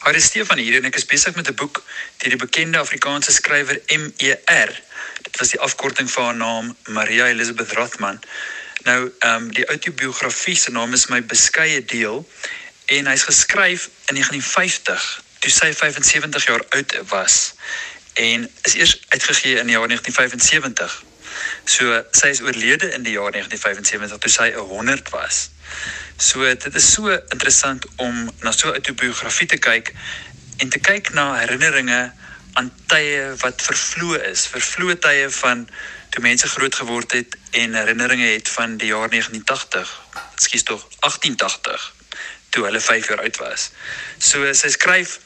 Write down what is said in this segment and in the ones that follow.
Haar is Stefan hier en ek is besig met 'n boek deur die bekende Afrikaanse skrywer MER. Dit was die afkorting vir haar naam, Maria Elizabeth Rothman. Nou, ehm um, die autobiografie se naam is My beskeie deel en hy's geskryf in 1950 toe sy 75 jaar oud was en is eers uitgegee in die jaar 1975. So sy is oorlede in die jaar 1975 toe sy 100 was. So dit is so interessant om na so 'n autobiografie te kyk en te kyk na herinneringe aan tye wat vervloë is, vervloë tye van toe mense groot geword het en herinneringe het van die jaar 1980. Ekskuus tog 1880 toe hulle 5 jaar oud was. So sy skryf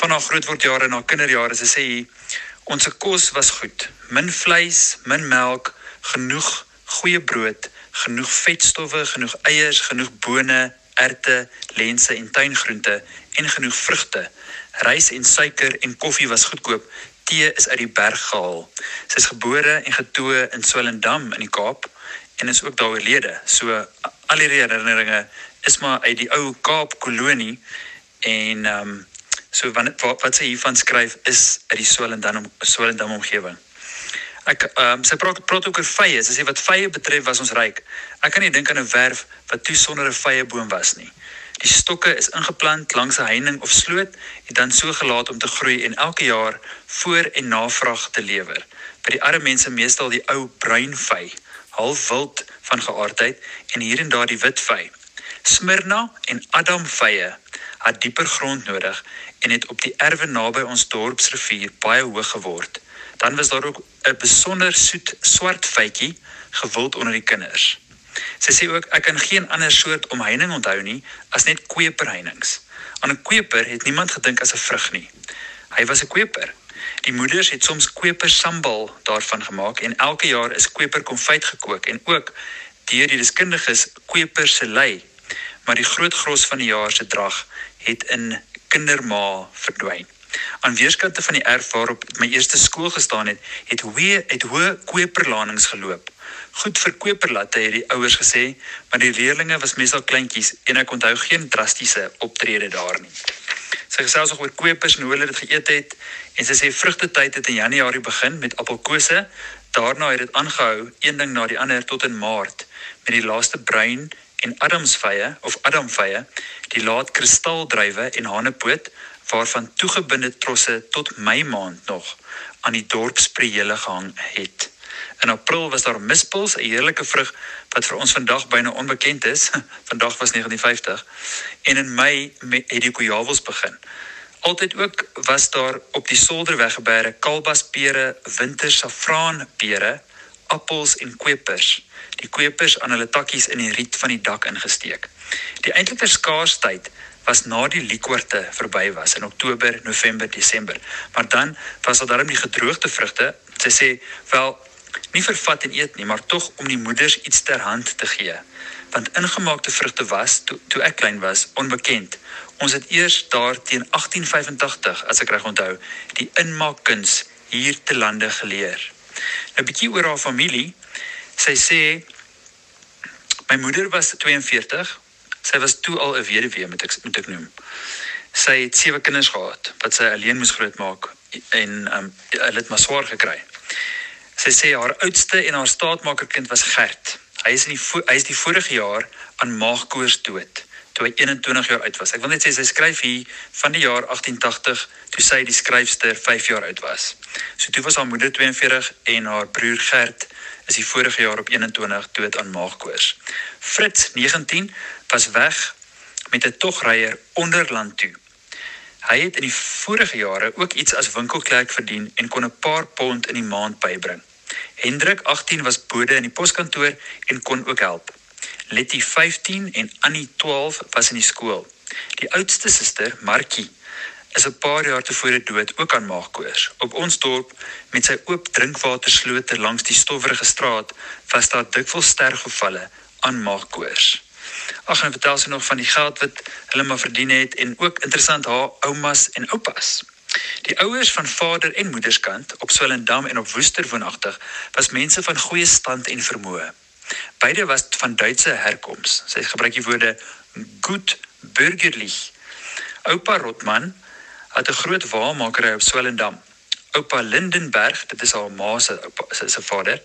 van haar grootwordjare en haar kinderjare. Sy sê ons kos was goed. Min vleis, min melk, genoeg goeie brood genoeg vetstowwe, genoeg eiers, genoeg bone, erte, lense en tuingroente en genoeg vrugte. Rys en suiker en koffie was goedkoop. Tee is uit die berg gehaal. Sy is gebore en getoe in Swellendam in die Kaap en is ook daar oorlede. So al die herinneringe is maar uit die ou Kaap kolonie en ehm um, so wat wat sy hiervan skryf is uit die Swellendam Swellendam omgewing. Ek ehm um, sy praat praat ook oor vye. Sy sê wat vye betref was ons ryk. Ek kan nie dink aan 'n werf wat toe sonder 'n vye boom was nie. Die stokke is ingeplant langs 'n heining of sloot en dan so gelaat om te groei en elke jaar voor en navraag te lewer. By die arme mense meestal die ou bruin vy, half wild van geaardheid en hier en daar die wit vy. Smyrna en Adam vye het dieper grond nodig en het op die erwe naby ons dorpsrivier baie hoog geword dan was daar ook 'n besonder soet swart fytjie gewild onder die kinders. Sy sê ook ek kan geen ander soort omheining onthou nie as net kweperheinings. Aan 'n kweper het niemand gedink as 'n vrug nie. Hy was 'n kweper. Die moeders het soms kweper sambal daarvan gemaak en elke jaar is kweper konfyt gekook en ook deur die deskundiges kweper se lei. Maar die groot gros van die jaar se drag het in kinderma verdwyn aan weerskante van die erf waarop my eerste skool gestaan het, het hoe het hoë koperlanings geloop. Goed vir koperlatte het die ouers gesê, maar die leerlinge was meestal kleintjies en ek onthou geen drastiese optrede daar nie. Sy gesels oor kopers en hoe hulle dit geëet het en sy sê vrugtetyd het in Januarie begin met appelkose, daarna het dit aangehou een ding na die ander tot in Maart met die laaste bruin en adamsvye of adamvye, die laat kristaldruiwe en hanepoot waarvan toegebinde trosse tot Mei maand nog aan die dorpspreele gehang het. In April was daar mispels, 'n heerlike vrug wat vir ons vandag byna onbekend is. vandag was 1950 en in Mei het die kojawels begin. Altyd ook was daar op die solderweggebere kalbaspere, wintersafraanpere, appels en kwepers. Die kwepers aan hulle takkies in die riet van die dak ingesteek. Die eintlike skaarsheid was na die liekwoorde verby was in Oktober, November, Desember. Maar dan was daar darm die gedroogde vrugte. Sy sê wel nie vervat en eet nie, maar tog om die moeders iets ter hand te gee. Want ingemaakte vrugte was toe toe ek klein was onbekend. Ons het eers daar teen 1885, as ek reg onthou, die inmaakkuns hier te lande geleer. Nou bietjie oor haar familie. Sy sê my moeder was 42 Sy was toe al 'n weduwee met ek moet ek noem. Sy het sewe kinders gehad wat sy alleen moes grootmaak en um, hulle het maar swaar gekry. Sy sê haar oudste en haar staatmakerkind was Gert. Hy is in die hy is die vorige jaar aan maagkoors dood toe hy 21 jaar oud was. Ek wil net sê sy skryf hier van die jaar 1880 toe sy die skryfster 5 jaar oud was. So toe was haar moeder 42 en haar broer Gert is die vorige jaar op 21 dood aan maagkoors. Fritz 19 was weg met 'n togryer onderland toe. Hy het in die vorige jare ook iets as winkelklerk verdien en kon 'n paar pond in die maand bybring. Hendrik 18 was bode in die poskantoor en kon ook help. Letty 15 en Annie 12 was in die skool. Die oudste suster, Markie, is 'n paar jaar tevore dood ook aan maagkoors. Op ons dorp met sy oop drinkwaterslote langs die stowwerige straat was daar dikwels sterfgevalle aan maagkoors. Ag en vertel sy nog van die geld wat hulle maar verdien het en ook interessant haar oumas en oupas. Die ouers van vader en moederskant op Swellendam en op Woester woonagtig was mense van goeie stand en vermoë. Beide was van Duitse herkoms. Sy gebruik die woorde gut bürgerlich. Oupa Rotman het 'n groot waalmakery op Swellendam. Oupa Lindenberg, dit is haar ma se se vader,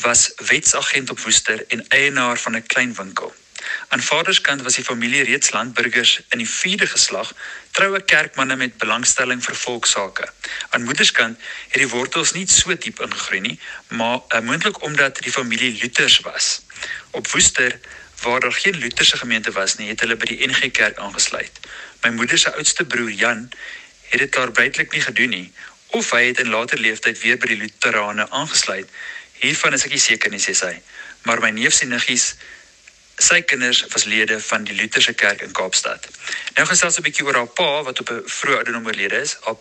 was wetsagent op Woester en eienaar van 'n klein winkel. Aan vaderskant was die familie reeds landburgers in die 4de geslag, troue kerkmanne met belangstelling vir volksake. Aan moederskant het die wortels nie so diep ingegroei nie, maar uh, moontlik omdat die familie Luthers was. Op Woester waar daar geen Lutherse gemeente was nie, het hulle by die NG Kerk aangesluit. My moeder se oudste broer Jan het dit daar buitelik nie gedoen nie, of hy het in later leeftyd weer by die Lutherane aangesluit. Hiervan is ek nie seker nie, sê sy. Maar my neef se niggies sy kinders was lede van die Lutherse kerk in Kaapstad. Nou gesels 'n bietjie oor haar pa wat op 'n vroeë ouderdom oorlede is. Haar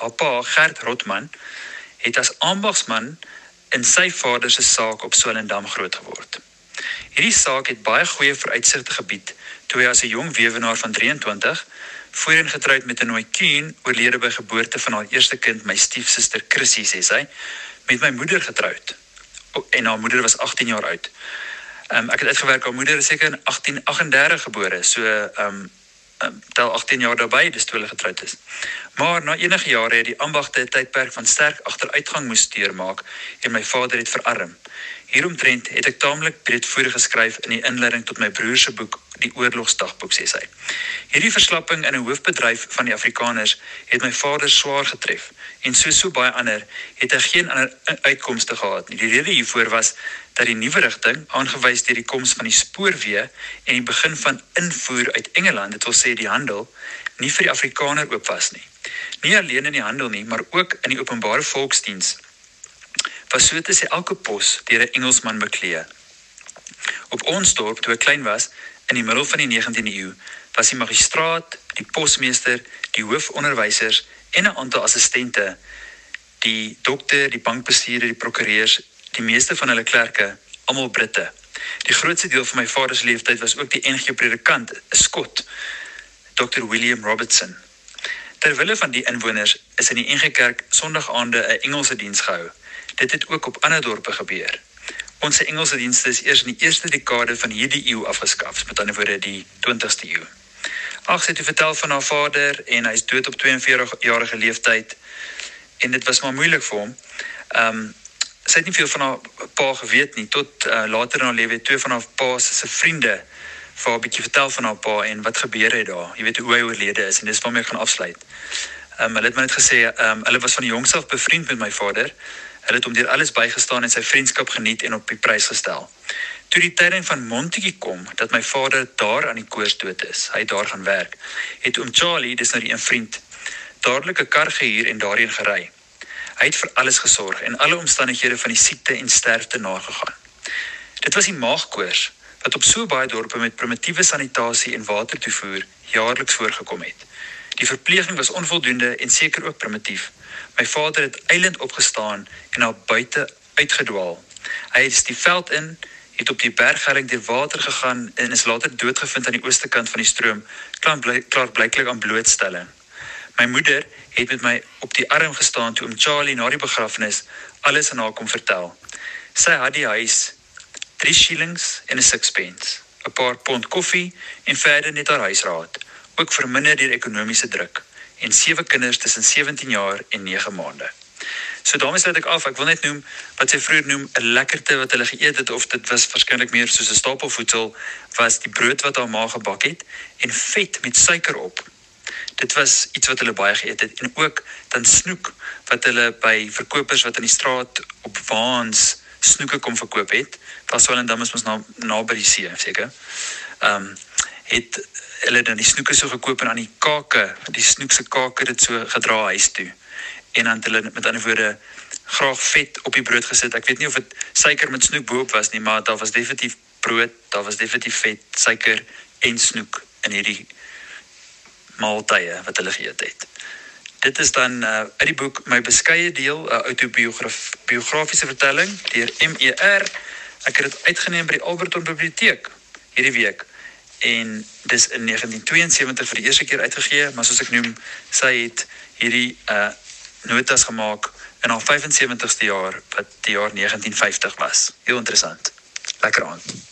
uh, pa, Gert Rotman, het as ambagsman in sy vader se saak op Swellendam groot geword. Hierdie saak het baie goeie vooruitsigte gebied toe hy as 'n jong weewenaar van 23 voorheen getroud met 'n Noitien oorlede by geboorte van haar eerste kind, my stiefsuster Chrissy, sê sy, met my moeder getroud. En haar moeder was 18 jaar oud. Ehm um, ek het uitgewerk haar moeder is seker in 1838 gebore. So ehm um, tel 18 jaar daarbey dis toe hulle getroud is. Maar na enige jare het die ambagte 'n tydperk van sterk agteruitgang moes deurmaak en my vader het verarm. Hieromtrent het ek taamlik breedvoerig geskryf in die inleiding tot my broer se boek Die Oorlogsdagboek sê sy. Hierdie verslapping in 'n hoofbedryf van die Afrikaners het my vader swaar getref en soos so baie ander het hy geen ander uitkomste gehad nie. Die rede hiervoor was dat die nuwe rigting aangewys deur die koms van die spoorweë en die begin van invoer uit Engeland, dit wil sê die handel, nie vir die Afrikaner oop was nie. Nie alleen in die handel nie, maar ook in die openbare volksdiens was so te sê elke pos deur 'n Engelsman beklee. Op ons dorp toe ek klein was in die middel van die 19de eeu, was die magistraat, die posmeester, die hoofonderwysers en 'n aantal assistente, die dokter, die bankbestuurder, die prokureurs, die meeste van hulle klerke, almal Britte. Die grootste deel van my vader se lewenstyd was ook die NG predikant, 'n Skot, Dr William Robertson. Terwille van die inwoners is in die NG Kerk Sondag-aande 'n Engelse diens gehou. Dit het ook op ander dorpe gebeur. Ons Engelse dienste is eers in die eerste dekade van hierdie eeu afgeskaf, met ander woorde die 20ste eeu. Ag, sy het vertel van haar vader en hy's dood op 42 jarige leeftyd en dit was maar moeilik vir hom. Ehm um, sy het nie veel van haar pa geweet nie tot uh, later in haar lewe twee van haar pa se vriende vir 'n bietjie vertel van haar pa en wat gebeur het daar. Jy weet hoe hy oorlede is en dis waarmee ek gaan afsluit. Um, hulle het my net gesê um, hulle was van die jongs af bevriend met my vader. Hulle het hom deur alles bygestaan en sy vriendskap geniet en op die prys gestel. Toe die tyding van Montetjie kom dat my vader daar aan die koers dood is, hy daar gaan werk, het oom Charlie, dis nou die een vriend, dadelik 'n kar gehuur en daarheen gery. Hy het vir alles gesorg en alle omstandighede van die siekte en sterfte nagegaan. Dit was die maagkoors wat op so baie dorpe met primitiewe sanitasie en watertoevoer jaarliks voorgekom het. Die verpleging was onvoldoende en seker ook primitief. My vader het eilend opgestaan en na buite uitgedwaal. Hy het die veld in, het op die berghelling deur water gegaan en is later doodgevind aan die ooste kant van die stroom, klaar klaar blyklik aan blootstelling. My moeder het met my op die arm gestaan toe oom Charlie na die begrafnis alles aan haar kom vertel. Sy het die huis 3 shillings en 'n sixpence, 'n paar pond koffie en verder net haar huisraad, ook verminder deur ekonomiese druk en sewe kinders tussen 17 jaar en 9 maande. So daarmee sluit ek af. Ek wil net noem wat sy vroeër noem 'n lekkerte wat hulle geëet het of dit was waarskynlik meer soos 'n stapelvoedsel was die brood wat haar ma gebak het en vet met suiker op. Dit was iets wat hulle baie geëet het en ook dan snoek wat hulle by verkopers wat in die straat op waans snoeke kom verkoop het. Was wel en dan is ons na na by die see seker. Ehm um, het hulle dan die snoeke so gekoop en aan die kake, die snoek se kake dit so gedra huis toe. En dan het hulle met ander woorde graag vet op die brood gesit. Ek weet nie of dit suiker met snoek boop was nie, maar daar was definitief brood, daar was definitief vet, suiker en snoek in hierdie maaltye wat hulle geëet het. Dit is dan uh, uit die boek my beskeie deel 'n uh, autobiografiese vertelling deur MER. Ek het dit uitgeneem by die Alberton Biblioteek hierdie week en dis in 1972 vir die eerste keer uitgegee, maar soos ek noem, sy het hierdie uh notas gemaak in haar 75ste jaar wat die jaar 1950 was. Heel interessant. Lekker aand.